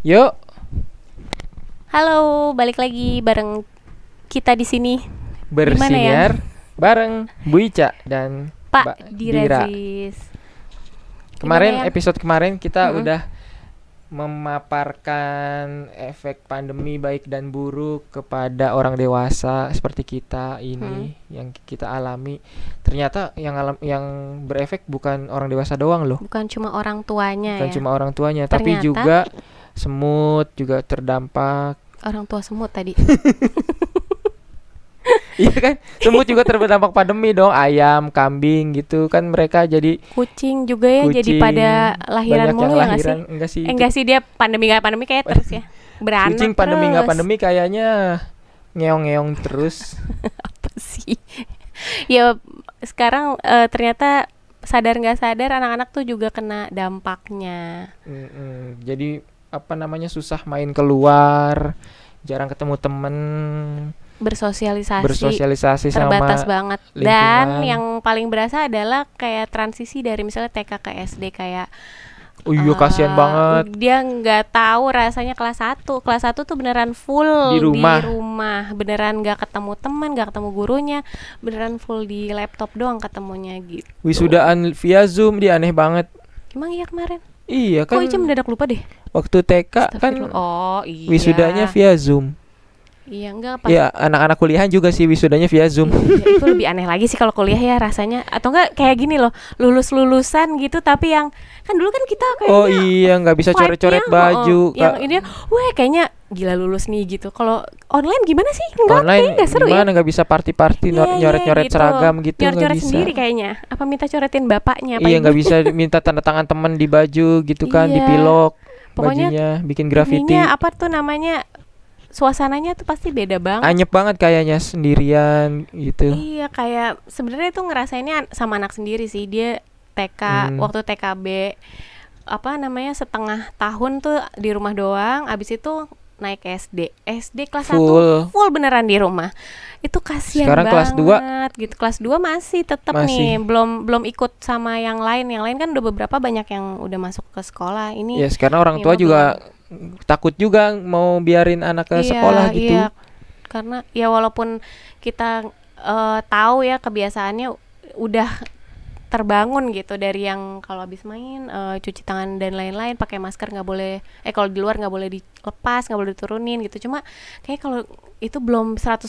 Yuk, Halo, balik lagi bareng kita di sini. bersinar bareng Bu Ica dan Pak Mbak Dira. Kemarin ya? episode kemarin kita Mm-mm. udah memaparkan efek pandemi baik dan buruk kepada orang dewasa seperti kita ini yang kita alami. Ternyata yang alam yang berefek bukan orang dewasa doang loh, Bukan cuma orang tuanya bukan ya. cuma orang tuanya, tapi Ternyata- juga semut juga terdampak. Orang tua semut tadi. Iya kan? Semut juga terdampak pandemi dong, ayam, kambing gitu kan mereka jadi Kucing juga ya jadi Kucing, pada lahiran mulu ya nggak sih? enggak sih? Eh enggak sih dia pandemi nggak pandemi kayak terus ya. Beranak Kucing pandemi nggak pandemi kayaknya ngeong-ngeong terus. Apa sih? ya sekarang eh, ternyata sadar nggak sadar anak-anak tuh juga kena dampaknya. Mm-mm. Jadi apa namanya susah main keluar, jarang ketemu temen, Bersosialisasi. bersosialisasi terbatas sama banget dan lingkungan. yang paling berasa adalah kayak transisi dari misalnya TK ke SD kayak Oh iya kasihan eh, banget. dia nggak tahu rasanya kelas 1 kelas 1 tuh beneran full Di rumah. rumah. beneran nggak ketemu teman nggak ketemu gurunya beneran full di laptop doang ketemunya gitu Wisudaan via Zoom dia aneh banget. emang iya kemarin Iya kok kan Ica mendadak lupa deh waktu TK kan oh iya wisudanya via Zoom. iya enggak pas Iya, anak-anak kuliahan juga sih wisudanya via Zoom. Iya, itu lebih aneh lagi sih kalau kuliah ya rasanya atau enggak kayak gini loh lulus lulusan gitu tapi yang kan dulu kan kita kayaknya Oh iya, nggak bisa coret-coret baju. oh, yang Kak. ini wah kayaknya gila lulus nih gitu kalau online gimana sih enggak Online nggak seru gimana nggak bisa party-party ya Iya, iya, nyoret-nyoret gitu. seragam gitu nyoret-nyoret bisa. sendiri kayaknya apa minta coretin bapaknya apa Iya nggak ibunya? bisa minta tanda tangan temen di baju gitu kan, Iya. dipilok Pokoknya bajunya, bikin graffiti. Ininya apa tuh namanya suasananya tuh pasti beda banget Anyep banget kayaknya sendirian gitu. Iya kayak sebenarnya tuh ngerasainnya sama anak sendiri sih dia TK Hmm. waktu TKB apa namanya setengah tahun tuh di rumah doang abis itu naik SD SD kelas 1 Full. full beneran di rumah. Itu kasihan Sekarang kelas banget dua? gitu. Kelas 2 masih tetap nih. Belum belum ikut sama yang lain. Yang lain kan udah beberapa banyak yang udah masuk ke sekolah. Ini Ya sekarang orang tua juga takut juga mau biarin anak ke Iya, sekolah gitu. Iya, karena ya walaupun kita eh, tahu ya kebiasaannya udah terbangun gitu dari yang kalau habis main eh, cuci tangan dan lain-lain pakai masker nggak boleh eh kalau di luar nggak boleh dilepas nggak boleh diturunin gitu cuma kayak kalau itu belum 100%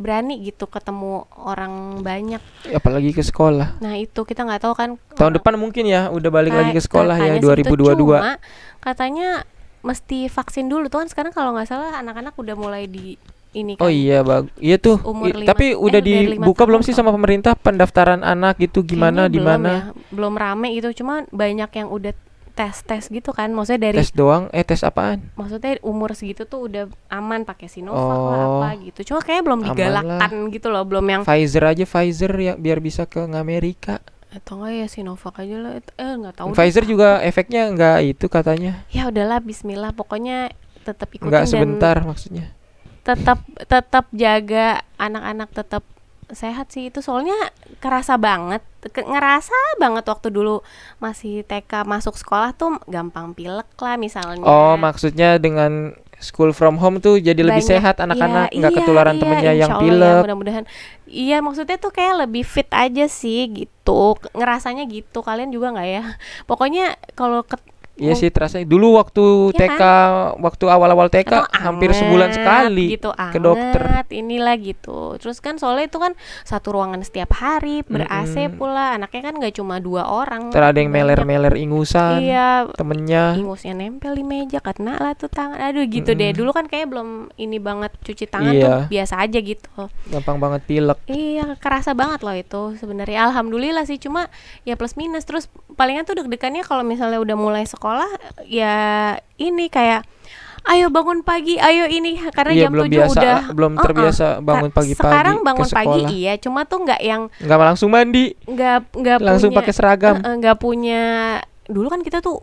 berani gitu ketemu orang banyak Apalagi ke sekolah. nah itu kita nggak tahu kan Tahun depan mungkin ya udah balik lagi ke sekolah ya katanya sih gitu. 2022. Cuma katanya mesti vaksin dulu tuh kan sekarang kalau nggak salah anak-anak udah mulai di ini kan. Oh iya, bag iya tuh. Umur lima- tapi eh, udah lima dibuka belum sih sama pemerintah pendaftaran anak gitu gimana di mana? ya, belum rame gitu cuma banyak yang udah tes tes gitu kan maksudnya dari Tes doang? Eh tes apaan? maksudnya umur segitu tuh udah aman pakai Sinovac lah Oh. apa gitu cuma kayaknya belum digalakkan gitu loh belum yang Pfizer aja Pfizer ya biar bisa ke Amerika. atau enggak ya Sinovac aja lah eh nggak tahu deh. Pfizer juga efeknya enggak itu katanya. ya udahlah Bismillah pokoknya tetap ikutin Enggak dan sebentar maksudnya. Tetap tetap jaga anak-anak tetap sehat sih. Itu soalnya kerasa banget ke- ngerasa banget waktu dulu masih TK masuk sekolah tuh gampang pilek lah misalnya. Oh, maksudnya dengan school from home tuh jadi lebih Banyak- sehat anak-anak iya, nggak iya, ketularan iya, temennya yang ya, pilek. mudah-mudahan. Iya maksudnya tuh kayak lebih fit aja sih gitu. Ngerasanya gitu. Kalian juga nggak ya? Pokoknya kalau Iya sih terasa dulu waktu Iya TK waktu awal-awal TK Atau hampir anget sebulan sekali gitu ke dokter. anget, inilah gitu terus kan soalnya itu kan satu ruangan setiap hari ber AC Mm-mm. pula anaknya kan nggak cuma dua orang Terus ada yang meler-meler ingusan iya temennya. ingusnya nempel di meja kena lah tuh tangan aduh gitu deh Mm-mm. dulu kan kayak belum ini banget cuci tangan Iya. tuh biasa aja gitu Gampang banget pilek. Iya, kerasa banget loh itu sebenarnya. Alhamdulillah sih, cuma ya plus minus. Terus palingan tuh deg-degannya kalau misalnya udah mulai sekolah, ya ini kayak ayo bangun pagi, ayo ini karena Iya jam belum 7 biasa udah belum terbiasa bangun Ka- pagi-pagi Sekarang ke bangun pagi sekolah. iya, cuma tuh nggak yang Nggak langsung mandi, nggak nggak langsung punya pakai seragam. nggak punya dulu kan kita tuh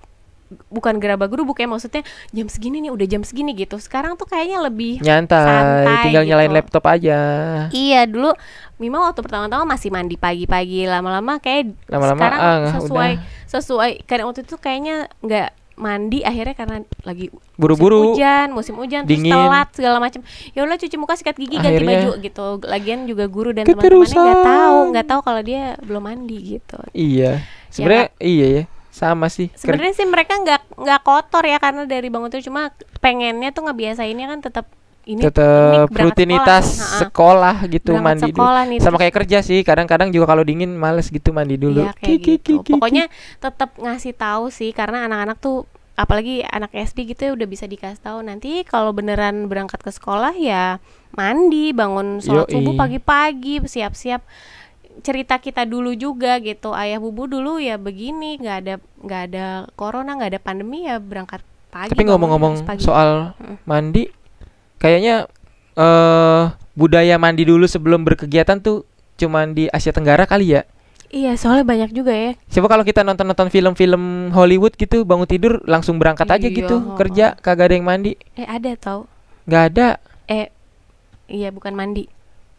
bukan gerabah gerubuk ya maksudnya jam segini nih udah jam segini gitu sekarang tuh kayaknya lebih Nyantai, santai tinggal nyalain gitu. laptop aja. Iya dulu Mima waktu pertama-tama masih mandi pagi-pagi lama-lama kayak Lama-lama sekarang ah, sesuai udah. Sesuai karena waktu itu kayaknya nggak mandi akhirnya karena lagi Buru-buru. hujan musim hujan terus dingin. telat segala macam ya udah cuci muka sikat gigi ganti Akhirnya- baju gitu lagian juga guru dan teman-temannya nggak tahu nggak tahu kalau dia belum mandi gitu Iya. Sebenarnya iya ya. Sama sih. Sebenarnya sih mereka nggak nggak kotor ya karena dari bangun tidur cuma pengennya tuh ngebiasainnya kan tetap ini tetap rutinitas sekolah. Sekolah gitu Berangkat mandi dulu. sekolah nih, Sama kayak kerja sih. Kadang-kadang juga kalau dingin males gitu mandi dulu. Iya kayak Ki, ki, gitu. ki, ki, Pokoknya tetap ngasih tahu sih karena anak-anak tuh apalagi anak SD gitu ya udah bisa dikasih tahu nanti kalau beneran berangkat ke sekolah ya mandi, bangun sholat Yoi. subuh pagi-pagi, siap-siap cerita kita dulu juga gitu. Ayah bubu dulu ya begini, nggak ada nggak ada corona, nggak ada pandemi ya berangkat pagi. Tapi ngomong-ngomong soal Mm. mandi, kayaknya eh budaya mandi dulu sebelum berkegiatan tuh cuman di Asia Tenggara kali ya. Iya, soalnya banyak juga ya. Coba kalau kita nonton-nonton film-film Hollywood gitu, bangun tidur langsung berangkat aja Iya, gitu heeh. kerja, kagak ada yang mandi. Eh ada tau? nggak ada. Eh iya bukan mandi.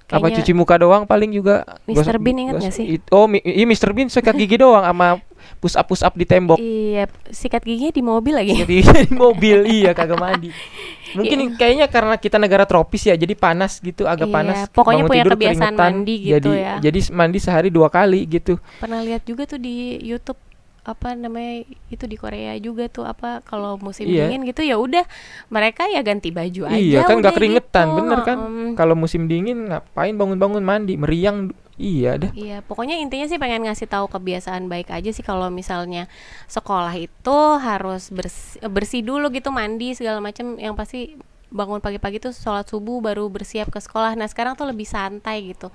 Apa Kayaknya cuci muka doang paling juga. Mr. Bean ingat gosok- sih? it- oh, mi- iya Mr. Bean sikat gigi doang sama push up push up di tembok. Iya, sikat giginya di mobil lagi. Jadi di mobil iya kagak mandi. Mungkin kayaknya karena kita negara tropis ya, jadi panas gitu, agak Iya, panas. pokoknya Bangun punya tidur kebiasaan mandi gitu jadi, ya. Jadi mandi sehari dua kali gitu. Pernah lihat juga tuh di YouTube apa namanya itu di Korea juga tuh apa kalau musim Iya. dingin gitu ya udah mereka ya ganti baju aja iya kan nggak keringetan, gitu. bener kan? Mm. Kalau musim dingin ngapain bangun-bangun mandi, meriang. Iya dah. Iya, pokoknya intinya sih pengen ngasih tahu kebiasaan baik aja sih kalau misalnya sekolah itu harus bersih, bersih dulu gitu mandi segala macam yang pasti bangun pagi-pagi tuh sholat subuh baru bersiap ke sekolah. Nah sekarang tuh lebih santai gitu.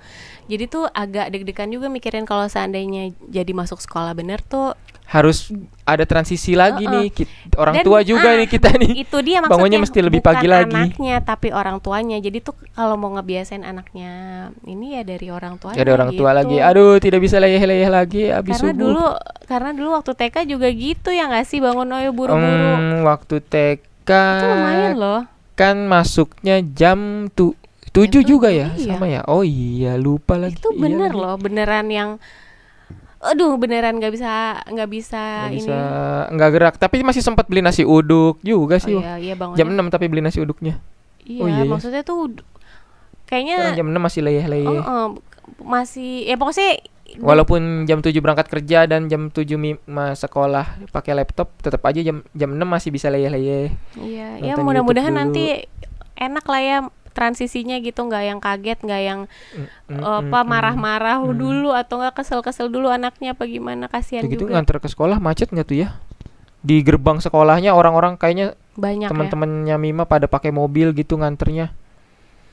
Jadi tuh agak deg-degan juga mikirin kalau seandainya jadi masuk sekolah bener tuh Harus ada transisi lagi Heeh. nih. kit- orang Dan, tua juga ah, nih kita nih. itu dia maksudnya Bangunnya mesti lebih bukan pagi lagi. anaknya tapi orang tuanya. Jadi tuh kalau mau ngebiasain anaknya ini ya dari orang tuanya. Ada orang tua gitu. lagi. Aduh, tidak bisa leyeh-leyeh lagi habis karena subuh. dulu karena dulu waktu TK juga gitu ya nggak sih bangun ayo buru-buru Hmm, waktu TK itu lumayan loh kan masuknya jam tu tujuh juga ya? iya. sama ya? Oh iya lupa lagi. Itu Iya bener lagi. loh beneran yang aduh beneran nggak bisa nggak bisa Nggak ini. bisa nggak gerak. Tapi masih sempat beli nasi uduk juga oh sih iya iya bangun jam 6 tapi beli nasi uduknya. Iya, oh iya, iya. maksudnya tuh ud- Sekarang kayaknya jam 6 masih leyeh-leyeh. Oh, oh, masih ya pokoknya walaupun jam 7 berangkat kerja dan jam 7 mi- ma- sekolah pakai laptop tetap aja jam jam 6 masih bisa leyeh-leyeh. Iya ya mudah-mudahan nanti enak lah ya transisinya gitu nggak yang kaget nggak yang Mm, mm, apa marah-marah mm. dulu atau nggak kesel-kesel dulu anaknya apa gimana kasihan Begitu juga. nganter ke sekolah macet nggak tuh ya? Di gerbang sekolahnya orang-orang kayaknya banyak ya. teman-temannya Mima pada pakai mobil gitu nganternya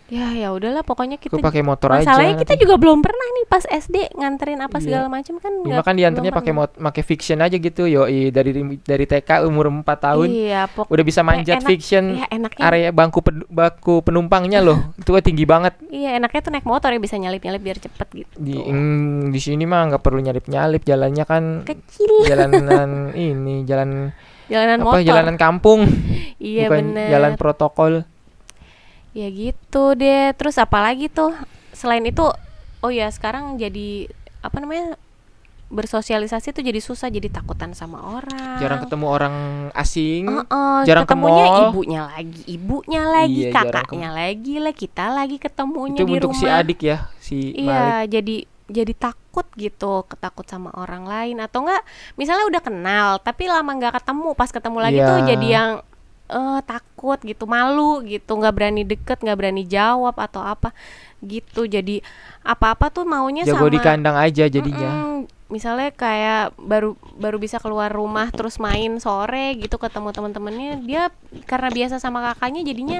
ya ya udahlah pokoknya kita pakai motor aja masalahnya kita nanti. juga belum pernah nih pas SD nganterin apa Iya. segala macam kan nggak- kan diantarnya pakai mot pakai fiction aja gitu yoi dari dari TK umur 4 tahun. Iya pok udah bisa manjat enak- fiction iya enaknya. area bangku pen- bangku penumpangnya loh. Itu kan tinggi banget. Iya enaknya tuh naik motor ya bisa nyalip nyalip biar cepet gitu. Di mm, di sini mah nggak perlu nyalip nyalip jalannya kan kecil. jalanan ini jalan jalanan apa motor. jalanan kampung. Iya bukan bener. jalan protokol ya gitu deh. Terus apalagi tuh? Selain itu oh ya sekarang jadi apa namanya bersosialisasi tuh jadi susah jadi takutan sama orang. Jarang ketemu orang asing Heeh, jarang ke ketemunya mall. ibunya lagi ibunya lagi Iya, jarang kakaknya lagi lah kita lagi ketemunya itu di untuk rumah. si adik ya si Malik. iya jadi jadi takut gitu ketakut sama orang lain. Atau enggak misalnya udah kenal tapi lama nggak ketemu pas ketemu lagi Iya. tuh jadi yang eh takut gitu malu gitu nggak berani deket nggak berani jawab atau apa gitu jadi apa-apa tuh maunya jago sama di kandang aja jadinya Mm-mm. Misalnya kayak baru baru bisa keluar rumah terus main sore gitu ketemu teman-temannya dia karena biasa sama kakaknya jadinya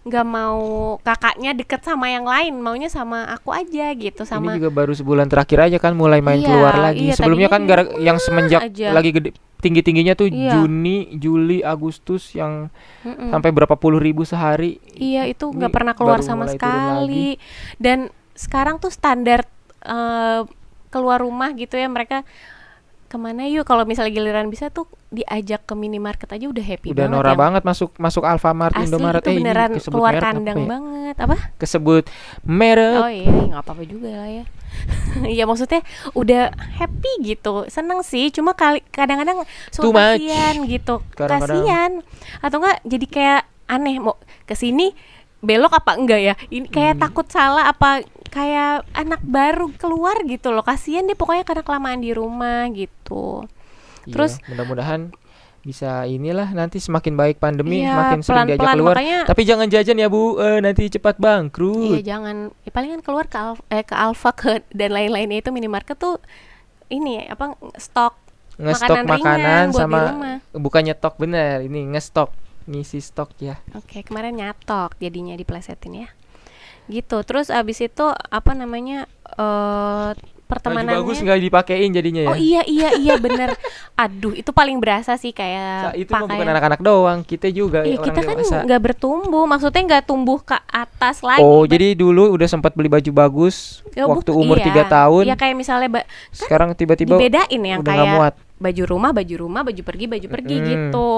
nggak mau kakaknya deket sama yang lain maunya sama aku aja gitu sama ini juga baru sebulan terakhir aja kan mulai main Iya, keluar lagi iya, sebelumnya kan gara yang semenjak aja. lagi gede tinggi tingginya tuh Iya. Juni Juli Agustus yang Mm-mm. sampai berapa puluh ribu sehari Iya itu nggak pernah keluar sama sekali dan sekarang tuh standar eh, keluar rumah gitu ya mereka ke mana yuk? Kalau misalnya giliran bisa tuh diajak ke minimarket aja udah happy Udah banget norak yang banget masuk masuk Alfamart, asli Indomaret. itu eh beneran kesebut keluar merek apa kandang ya? banget. Apa? Kesebut merek. oh iya nggak apa-apa juga lah ya. Iya maksudnya udah happy gitu. Seneng sih cuma kali kadang-kadang suka kasihan gitu. Kasihan. Atau enggak jadi kayak aneh mau ke sini belok apa enggak ya? Ini kayak Hmm. takut salah apa kayak anak baru keluar gitu loh. Kasihan deh pokoknya karena kelamaan di rumah gitu. Iya, Terus- mudah-mudahan bisa inilah nanti semakin baik pandemi Iya, makin sering diajak pelan-pelan, keluar. makanya- Tapi jangan jajan ya Bu, Eh, nanti cepat Iya bangkrut. jangan. Ya, palingan keluar ke Alf- eh, ke Alfa ke dan lain-lainnya itu minimarket tuh ini apa stok Ngestok makanan ringan makanan buat sama bukannya tok bener, ini ngestok, ngisi stok ya. Oke, kemarin nyatok jadinya diplesetin ya. Gitu. Terus abis itu apa namanya eh Baju pertemanannya bagus nggak dipakein jadinya ya. Oh iya iya iya bener. Aduh, itu paling berasa sih kayak Sa- itu mah bukan pakaian. anak-anak doang, kita juga Iya, kita kan nggak bertumbuh, maksudnya nggak tumbuh ke atas lagi. Oh, jadi dulu udah sempat beli baju bagus Ya, waktu umur iya. tiga tahun. Iya kayak misalnya ba- Sekarang tiba-tiba dibedain yang udah kayak muat. Baju rumah, baju rumah, baju pergi, baju pergi Mm-mm. gitu.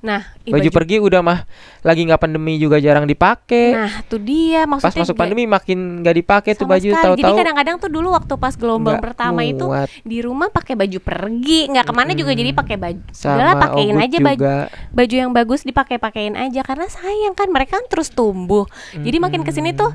Nah, ih, Baju pergi udah mah lagi nggak pandemi juga jarang dipakai. Nah, tuh dia Pas maksudnya masuk nggak- pandemi makin nggak dipakai tuh baju sekali. Jadi tahu-tahu kadang-kadang tuh dulu waktu pas gelombang pertama itu muat. di rumah pakai baju pergi, nggak ke mana juga Mm-mm. jadi pakai baju. Udahlah pakein aja baju juga. baju yang bagus dipakai-pakein aja karena sayang kan mereka kan terus tumbuh. Jadi makin ke sini tuh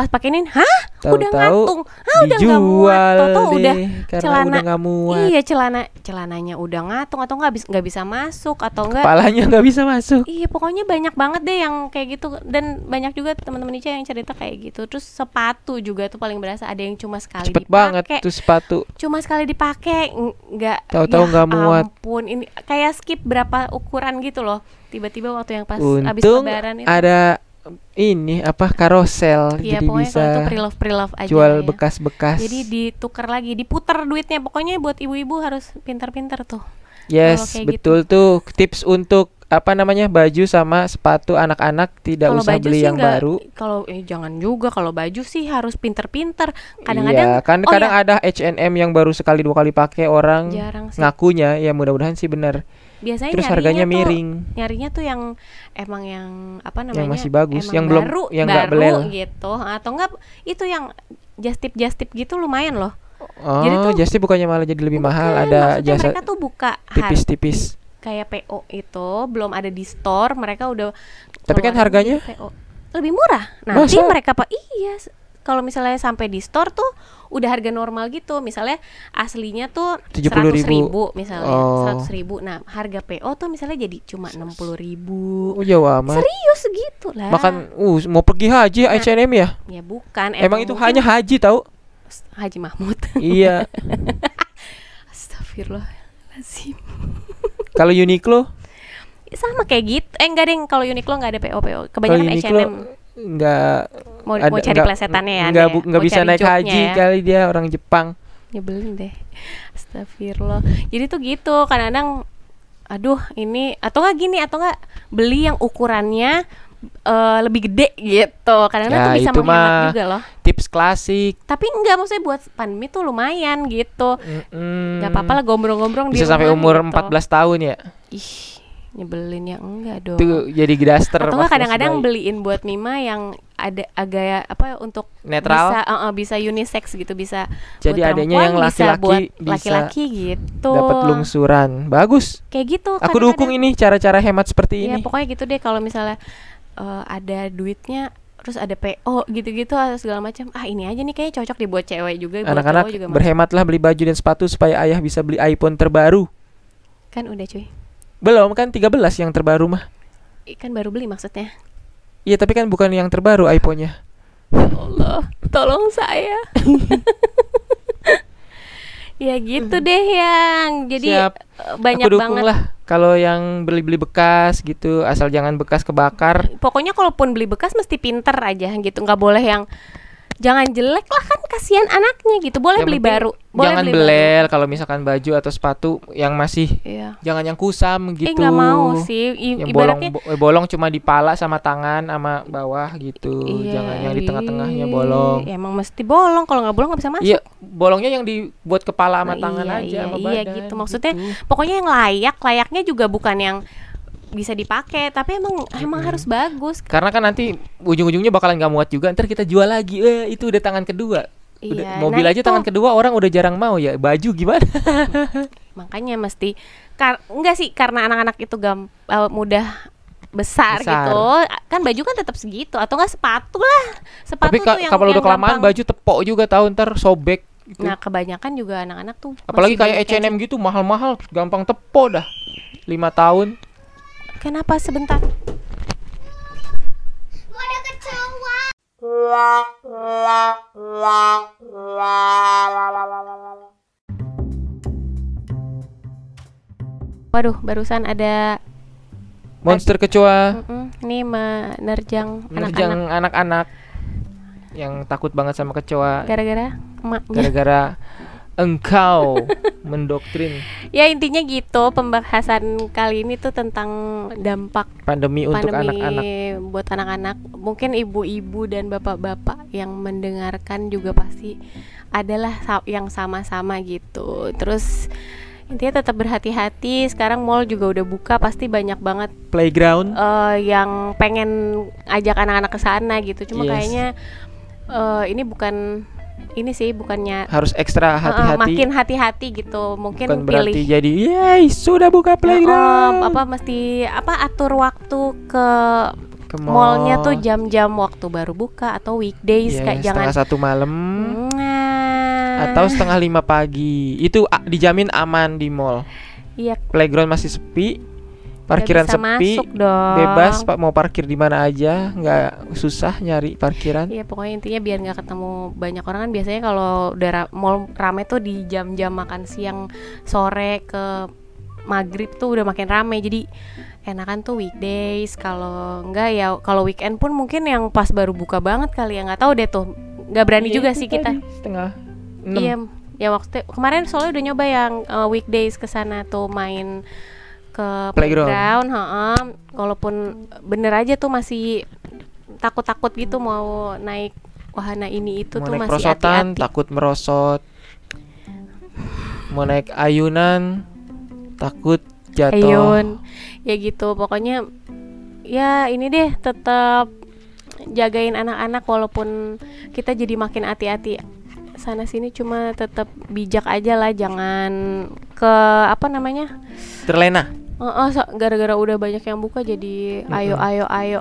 pas pakeinin, hah udah Tahu-tahu ngantung, hah udah nggak muat, Tau-tau deh, udah celana udah muat. Iya celana celananya udah ngatung atau nggak bisa nggak bisa masuk atau enggak Kepalanya nggak bisa masuk. Iya pokoknya banyak banget deh yang kayak gitu dan banyak juga teman-teman Ica yang cerita kayak gitu. Terus sepatu juga tuh paling berasa ada yang cuma sekali Cepet dipakai, banget tuh sepatu. cuma sekali dipakai ng- nggak Tahu-tahu ya nggak muat. Ampun ini kayak skip berapa ukuran gitu loh. Tiba-tiba waktu yang pas abis Untung lebaran itu. ada ini apa karosel Iya jadi pokoknya bisa itu pre-love pre-love aja jual ya. bekas-bekas. Jadi ditukar lagi, diputer duitnya. Pokoknya buat ibu-ibu harus pintar-pintar tuh. yes, kayak gitu. betul tuh tips untuk apa namanya baju sama sepatu anak-anak tidak Kalau usah baju beli yang nggak- baru. Kalau eh, jangan juga kalau baju sih harus pinter-pinter. Kadang-kadang Iya, kan oh kadang iya, ada H&M yang baru sekali dua kali pakai orang jarang sih. ngakunya ya mudah-mudahan sih benar. Biasanya Terus nyarinya harganya tuh- miring. nyarinya tuh yang emang yang apa namanya masih bagus, yang belum- baru, yang nggak belel. gitu atau enggak itu yang just tip just tip gitu lumayan loh Oh, Jadi tuh- jadi bukannya malah jadi lebih mahal Bukan, ada maksudnya jasa mereka tuh buka tipis-tipis. kayak PO itu belum ada di store mereka udah Tapi kan harganya? PO lebih murah nanti Masa? mereka pak iya kalau misalnya sampai di store tuh udah harga normal gitu misalnya aslinya tuh 70.000. seratus ribu misalnya Oh. seratus ribu nah harga PO tuh misalnya jadi cuma enam puluh ribu Oh, jauh amat. serius gitu lah Makan uh mau pergi haji Nah. H&M ya? ya bukan Emang itu mungkin hanya haji tahu? Haji Mahmud iya. Astagfirullahaladzim Kalau Uniqlo, sama kayak gitu eh enggak deh kalau Uniqlo nggak ada PO PO kebanyakan H&M nggak mau, ada mau cari nggak- plesetannya ya nggak ya? nggak bisa naik haji ya? kali dia orang Jepang. nyebelin deh Astagfirullah jadi tuh gitu kadang-kadang aduh ini atau enggak gini atau enggak beli yang ukurannya eh, lebih gede gitu kadang-kadang Ya, tuh bisa menghemat mah juga loh Tips klasik. tapi enggak maksudnya buat pandemi tuh lumayan gitu nggak apa-apa lah gombrong-gombrong di Bisa sampai rumah umur gitu. 14 tahun ya. ih nyebelin ya enggak dong Itu jadi daster. atau kadang-kadang beliin buat Mima yang ada agak apa untuk Netral? bisa uh, uh, bisa unisex gitu bisa Jadi buat adanya yang laki-laki bisa laki-laki gitu dapat lungsuran. Bagus. kayak gitu Aku dukung ini cara-cara hemat seperti ya ini. pokoknya gitu deh kalau misalnya uh, ada duitnya terus ada PO gitu-gitu atau segala macam ah ini aja nih kayaknya cocok dibuat cewek juga buat Anak-anak berhematlah beli baju dan sepatu supaya ayah bisa beli iPhone terbaru. kan udah cuy Belum kan 13 yang terbaru mah. Ih, kan baru beli maksudnya Iya tapi kan bukan yang terbaru iPhone-nya. ya Allah tolong saya ya gitu deh yang jadi. Siap. eh, banyak Aku dukung banget lah kalau yang beli-beli bekas gitu, asal jangan bekas kebakar. pokoknya kalaupun beli bekas mesti pinter aja gitu nggak boleh yang jangan jelek lah kan kasihan anaknya gitu. Boleh Yang beli baru boleh jangan beli belel kalau misalkan baju atau sepatu yang masih iya. jangan yang kusam gitu. eh nggak mau sih. I- yang bolong ibaratnya bo- eh, bolong cuma di pala sama tangan sama bawah gitu. Iya, jangan yang di tengah-tengahnya bolong. Ya emang mesti bolong. Kalau nggak bolong nggak bisa masuk. iya bolongnya yang dibuat kepala sama Nah, tangan iya, aja iya, sama iya badan gitu. Maksudnya gitu. pokoknya yang layak layaknya juga bukan yang bisa dipakai tapi emang emang harus bagus. Karena kan nanti ujung-ujungnya bakalan nggak muat juga. Ntar kita jual lagi. Eh itu udah tangan kedua. Udah, Iya, mobil nah aja itu. tangan kedua orang udah jarang mau ya. Baju gimana? Makanya mesti kar enggak sih karena anak-anak itu gam eh, mudah besar, Besar. gitu kan baju kan tetap segitu. Atau enggak sepatu lah. Sepatu tapi ka- tuh yang, kalau udah kelamaan gampang. baju tepok juga tahu ntar sobek gitu. nah kebanyakan juga anak-anak tuh apalagi kayak H&M gitu mahal-mahal gampang tepok dah. Lima tahun kenapa? Sebentar. Waduh barusan ada monster kecoa mm-mm, ini menerjang menerjang anak-anak. anak-anak yang takut banget sama kecoa gara-gara emaknya. Gara-gara engkau mendoktrin. Ya intinya gitu pembahasan kali ini tuh tentang dampak pandemi untuk anak-anak. buat anak-anak. Mungkin ibu-ibu dan bapak-bapak yang mendengarkan juga pasti adalah yang sama-sama gitu. Terus intinya tetap berhati-hati. Sekarang mall juga udah buka pasti banyak banget playground. eh, yang pengen ajak anak-anak ke sana gitu. Cuma Yes. kayaknya eh, ini bukan ini sih bukannya harus ekstra hati-hati. makin hati-hati gitu mungkin bukan pilih berarti jadi yay sudah buka playground. apa mesti apa atur waktu ke Ke mallnya tuh jam-jam waktu baru buka atau weekdays Yes, kayak jangan setengah satu malam. Nah, atau setengah lima pagi. Itu dijamin aman di mall. Iya. Playground masih sepi parkiran bisa sepi masuk dong. bebas pak. Mau parkir di mana aja nggak susah nyari parkiran. Iya pokoknya intinya biar nggak ketemu banyak orang. Kan biasanya kalau udah ra- mall rame tuh di jam-jam makan siang sore ke maghrib tuh udah makin rame. Jadi enakan tuh weekdays. Kalau enggak ya kalau weekend pun mungkin yang pas baru buka banget kali ya. Nggak tahu deh tuh. Nggak berani Iya, juga sih kita. setengah enam. Iya, ya waktu kemarin soalnya udah nyoba yang uh, weekdays ke sana tuh main ke Playground. playground, heeh. Walaupun bener aja tuh masih takut-takut gitu mau naik wahana ini itu mau tuh naik masih hati-hati. takut merosot mau naik ayunan takut jatuh Ayun, ya gitu. Pokoknya ya ini deh tetap jagain anak-anak walaupun kita jadi makin hati-hati sana sini cuma tetap bijak aja lah jangan ke apa namanya terlena Oh, so- gara-gara udah banyak yang buka jadi ayo Mm-mm. ayo ayo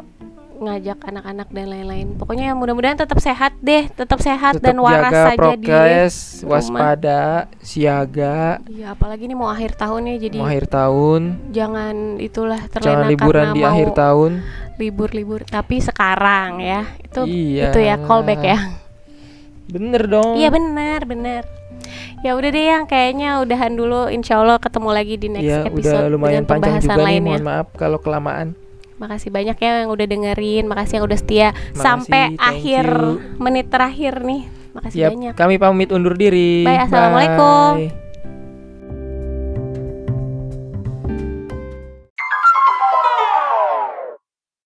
ngajak anak-anak dan lain-lain. Pokoknya mudah-mudahan tetap sehat deh, tetap sehat tetap dan waras jaga saja di prokes rumah. waspada siaga Iya, apalagi ini mau akhir tahun ya jadi mau akhir tahun jangan itulah jangan terlena liburan karena di mau akhir tahun libur-libur. Tapi sekarang ya, itu Iya. itu ya callback ya. bener dong Iya benar, benar. Ya udah deh yang kayaknya udahan dulu. Insya Allah ketemu lagi di next Iya, episode udah lumayan dengan panjang pembahasan juga nih lainnya. mohon maaf kalau kelamaan Makasih banyak ya yang udah dengerin, makasih yang udah setia Makasih, sampai akhir you. menit terakhir nih. Makasih Yap, banyak. kami pamit undur diri Bye, assalamualaikum. Bye.